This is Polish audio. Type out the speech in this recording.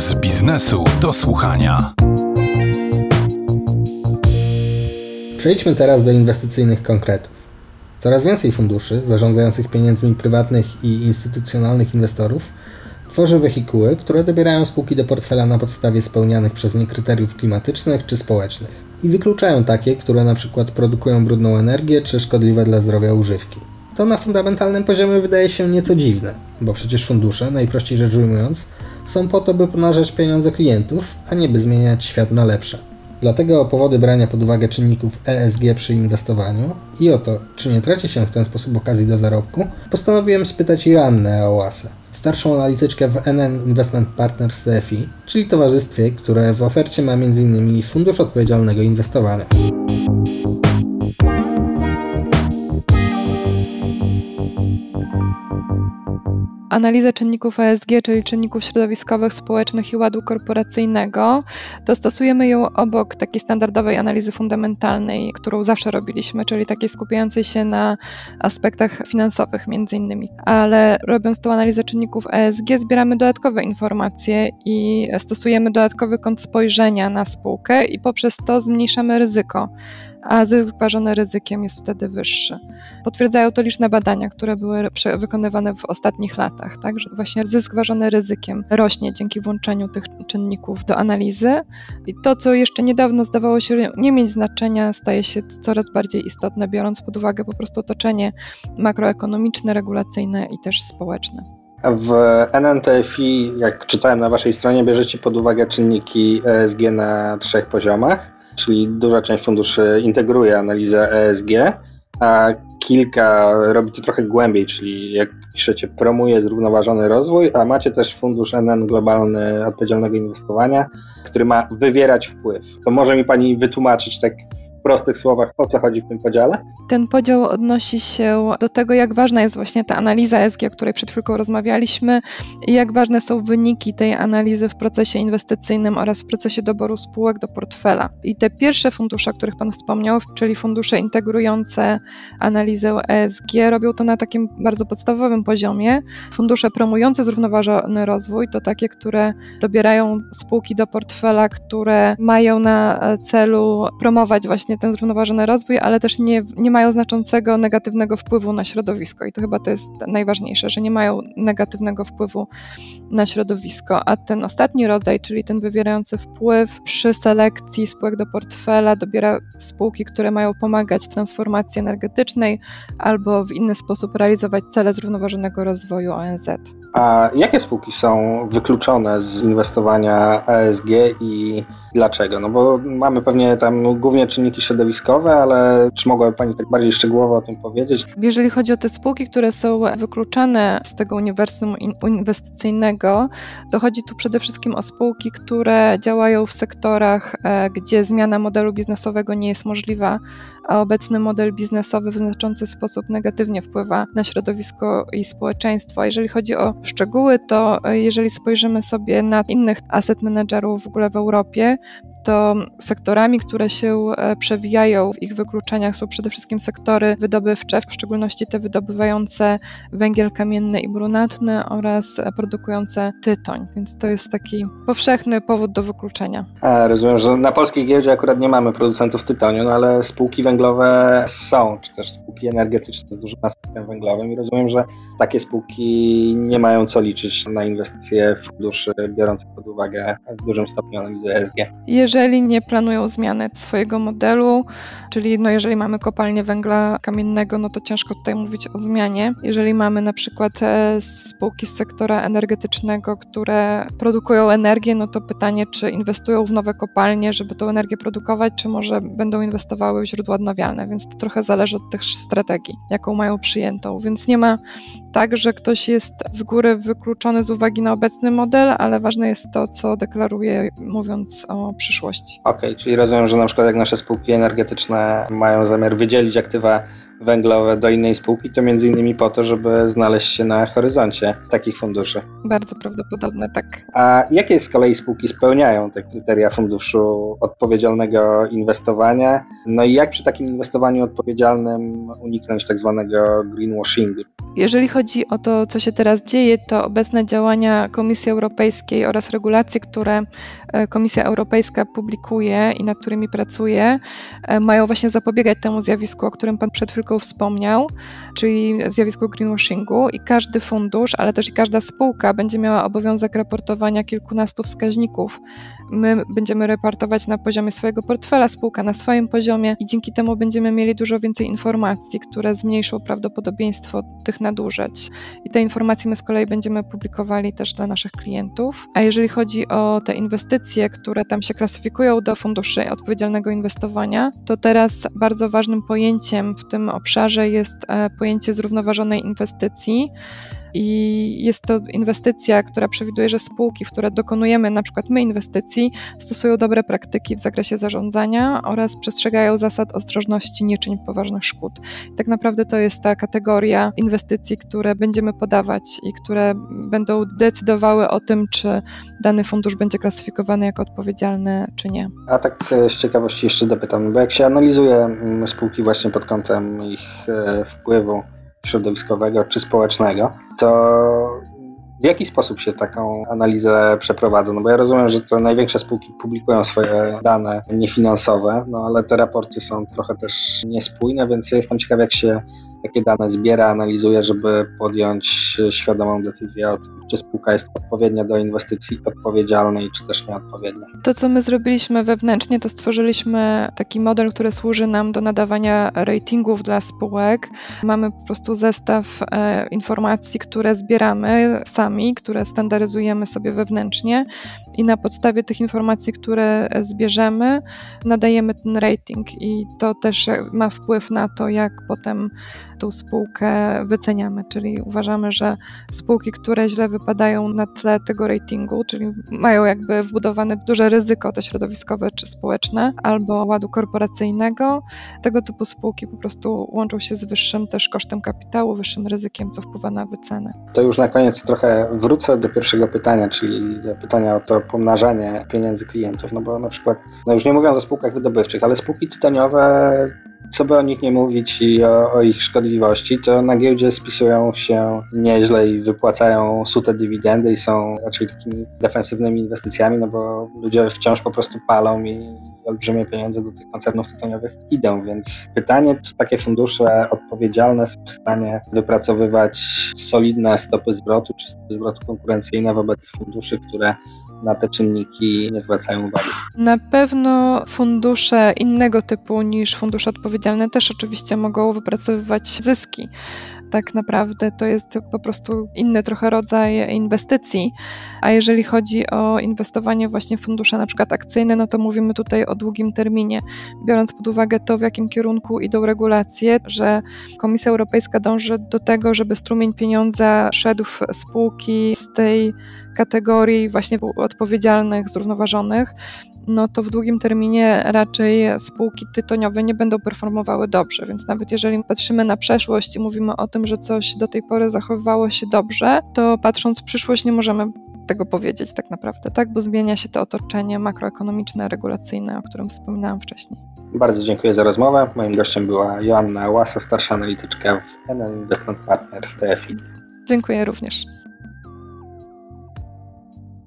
z biznesu do słuchania. Przejdźmy teraz do inwestycyjnych konkretów. Coraz więcej funduszy zarządzających pieniędzmi prywatnych i instytucjonalnych inwestorów tworzy wehikuły, które dobierają spółki do portfela na podstawie spełnianych przez nie kryteriów klimatycznych czy społecznych i wykluczają takie, które na przykład produkują brudną energię czy szkodliwe dla zdrowia używki. To na fundamentalnym poziomie wydaje się nieco dziwne, bo przecież fundusze, najprościej rzecz ujmując, są po to, by pomnażać pieniądze klientów, a nie by zmieniać świat na lepsze. Dlatego o powody brania pod uwagę czynników ESG przy inwestowaniu i o to, czy nie traci się w ten sposób okazji do zarobku, postanowiłem spytać Joannę Ołasę, starszą analityczkę w NN Investment Partners TFI, czyli towarzystwie, które w ofercie ma m.in. Fundusz Odpowiedzialnego Inwestowania. Analizę czynników ESG, czyli czynników środowiskowych, społecznych i ładu korporacyjnego, to stosujemy ją obok takiej standardowej analizy fundamentalnej, którą zawsze robiliśmy, czyli takiej skupiającej się na aspektach finansowych między innymi. Ale robiąc tą analizę czynników ESG, zbieramy dodatkowe informacje i stosujemy dodatkowy kąt spojrzenia na spółkę i poprzez to zmniejszamy ryzyko a zysk ważony ryzykiem jest wtedy wyższy. Potwierdzają to liczne badania, które były wykonywane w ostatnich latach, tak, że właśnie zysk ważony ryzykiem rośnie dzięki włączeniu tych czynników do analizy i to, co jeszcze niedawno zdawało się nie mieć znaczenia, staje się coraz bardziej istotne, biorąc pod uwagę po prostu otoczenie makroekonomiczne, regulacyjne i też społeczne. W NNTFI, jak czytałem na Waszej stronie, bierzecie pod uwagę czynniki ESG na trzech poziomach czyli duża część funduszy integruje analizę ESG, a kilka robi to trochę głębiej, czyli jak piszecie, promuje zrównoważony rozwój, a macie też fundusz NN Globalny Odpowiedzialnego Inwestowania, który ma wywierać wpływ. To może mi Pani wytłumaczyć tak prostych słowach, o co chodzi w tym podziale? Ten podział odnosi się do tego, jak ważna jest właśnie ta analiza ESG, o której przed chwilką rozmawialiśmy, i jak ważne są wyniki tej analizy w procesie inwestycyjnym oraz w procesie doboru spółek do portfela. I te pierwsze fundusze, o których Pan wspomniał, czyli fundusze integrujące analizę ESG, robią to na takim bardzo podstawowym poziomie. Fundusze promujące zrównoważony rozwój to takie, które dobierają spółki do portfela, które mają na celu promować właśnie właśnie ten zrównoważony rozwój, ale też nie, nie mają znaczącego negatywnego wpływu na środowisko. I to chyba to jest najważniejsze, że nie mają negatywnego wpływu na środowisko. A ten ostatni rodzaj, czyli ten wywierający wpływ przy selekcji spółek do portfela, dobiera spółki, które mają pomagać transformacji energetycznej albo w inny sposób realizować cele zrównoważonego rozwoju ONZ. A jakie spółki są wykluczone z inwestowania ESG i dlaczego? No bo mamy pewnie tam głównie czynniki środowiskowe, ale czy mogłaby Pani tak bardziej szczegółowo o tym powiedzieć? Jeżeli chodzi o te spółki, które są wykluczane z tego uniwersum inwestycyjnego, to chodzi tu przede wszystkim o spółki, które działają w sektorach, e, gdzie zmiana modelu biznesowego nie jest możliwa, a obecny model biznesowy w znaczący sposób negatywnie wpływa na środowisko i społeczeństwo. Jeżeli chodzi o szczegóły, to e, jeżeli spojrzymy sobie na innych asset managerów w ogóle w Europie, to sektorami, które się e, przewijają w ich wykluczeniach są przede wszystkim sektory wydobywcze, w szczególności te wydobywające węgiel kamienny i brunatny oraz produkujące tytoń, więc to jest taki powszechny powód do wykluczenia. A, rozumiem, że na polskiej giełdzie akurat nie mamy producentów tytoniu, no ale spółki węglowe są, czy też spółki energetyczne z dużym aspektem węglowym i rozumiem, że takie spółki nie mają co liczyć na inwestycje funduszy biorących pod uwagę w dużym stopniu analizę ESG jeżeli nie planują zmiany swojego modelu, czyli no jeżeli mamy kopalnię węgla kamiennego, no to ciężko tutaj mówić o zmianie. Jeżeli mamy na przykład e, spółki z sektora energetycznego, które produkują energię, no to pytanie, czy inwestują w nowe kopalnie, żeby tą energię produkować, czy może będą inwestowały w źródła odnawialne, więc to trochę zależy od tych strategii, jaką mają przyjętą, więc nie ma tak, że ktoś jest z góry wykluczony z uwagi na obecny model, ale ważne jest to, co deklaruje, mówiąc o przyszłości. Okej, okay, czyli rozumiem, że na przykład jak nasze spółki energetyczne mają zamiar wydzielić aktywa węglowe do innej spółki, to między innymi po to, żeby znaleźć się na horyzoncie takich funduszy. Bardzo prawdopodobne, tak. A jakie z kolei spółki spełniają te kryteria funduszu odpowiedzialnego inwestowania? No i jak przy takim inwestowaniu odpowiedzialnym uniknąć tak zwanego greenwashingu? Jeżeli chodzi o to, co się teraz dzieje, to obecne działania Komisji Europejskiej oraz regulacje, które e, Komisja Europejska publikuje i nad którymi pracuje, e, mają właśnie zapobiegać temu zjawisku, o którym Pan przed chwilką wspomniał, czyli zjawisku greenwashingu. I każdy fundusz, ale też i każda spółka będzie miała obowiązek raportowania kilkunastu wskaźników. My będziemy raportować na poziomie swojego portfela, spółka na swoim poziomie i dzięki temu będziemy mieli dużo więcej informacji, które zmniejszą prawdopodobieństwo tych nadużyć. I te informacje my z kolei będziemy publikowali też dla naszych klientów. A jeżeli chodzi o te inwestycje, które tam się klasyfikują do funduszy odpowiedzialnego inwestowania, to teraz bardzo ważnym pojęciem w tym obszarze jest e, pojęcie zrównoważonej inwestycji. I jest to inwestycja, która przewiduje, że spółki, w które dokonujemy na przykład my inwestycji, stosują dobre praktyki w zakresie zarządzania oraz przestrzegają zasad ostrożności, nie czyń poważnych szkód. Tak naprawdę to jest ta kategoria inwestycji, które będziemy podawać i które będą decydowały o tym, czy dany fundusz będzie klasyfikowany jako odpowiedzialny, czy nie. A tak e, z ciekawości jeszcze dopytam, bo jak się analizuje mm, spółki właśnie pod kątem ich e, wpływu środowiskowego czy społecznego, to w jaki sposób się taką analizę przeprowadza? No bo ja rozumiem, że to największe spółki publikują swoje dane niefinansowe, no ale te raporty są trochę też niespójne, więc ja jestem ciekaw, jak się takie dane zbiera, analizuje, żeby podjąć świadomą decyzję o tym, czy spółka jest odpowiednia do inwestycji, odpowiedzialnej, czy też nieodpowiednia. To, co my zrobiliśmy wewnętrznie, to stworzyliśmy taki model, który służy nam do nadawania ratingów dla spółek. Mamy po prostu zestaw e, informacji, które zbieramy sami, które standaryzujemy sobie wewnętrznie i na podstawie tych informacji, które zbierzemy, nadajemy ten rating i to też ma wpływ na to, jak potem tą spółkę wyceniamy, czyli uważamy, że spółki, które źle wypadają na tle tego ratingu, czyli mają jakby wbudowane duże ryzyko to środowiskowe czy społeczne, albo ładu korporacyjnego, tego typu spółki po prostu łączą się z wyższym też kosztem kapitału, wyższym ryzykiem, co wpływa na wycenę. To już na koniec trochę wrócę do pierwszego pytania, czyli do pytania o to pomnażanie pieniędzy klientów, no bo na przykład, no już nie mówiąc o spółkach wydobywczych, ale spółki tytoniowe co by o nich nie mówić i o, o, ich szkodliwości, to na giełdzie spisują się nieźle i wypłacają sute dywidendy i są raczej takimi defensywnymi inwestycjami, no bo ludzie wciąż po prostu palą i olbrzymie pieniądze do tych koncernów tytoniowych idą, więc pytanie, czy takie fundusze odpowiedzialne są w stanie wypracowywać solidne stopy zwrotu, czy stopy zwrotu konkurencyjne wobec funduszy, które na te czynniki nie zwracają uwagi. Na pewno fundusze innego typu niż fundusze odpowiedzialne też oczywiście mogą wypracowywać zyski tak naprawdę to jest po prostu inny trochę rodzaj inwestycji. A jeżeli chodzi o inwestowanie właśnie w fundusze na przykład akcyjne, no to mówimy tutaj o długim terminie. Biorąc pod uwagę to, w jakim kierunku idą regulacje, że Komisja Europejska dąży do tego, żeby strumień pieniądza szedł w spółki z tej kategorii właśnie odpowiedzialnych, zrównoważonych, no to w długim terminie raczej spółki tytoniowe nie będą performowały dobrze. Więc nawet jeżeli patrzymy na przeszłość i mówimy o tym, że coś do tej pory zachowywało się dobrze, to patrząc w przyszłość nie możemy tego powiedzieć tak naprawdę, tak? Bo zmienia się to otoczenie makroekonomiczne, regulacyjne, o którym wspominałam wcześniej. Bardzo dziękuję za rozmowę. Moim gościem była Joanna Łasa, starsza analityczka w NN Investment Partners TFI. Dziękuję również.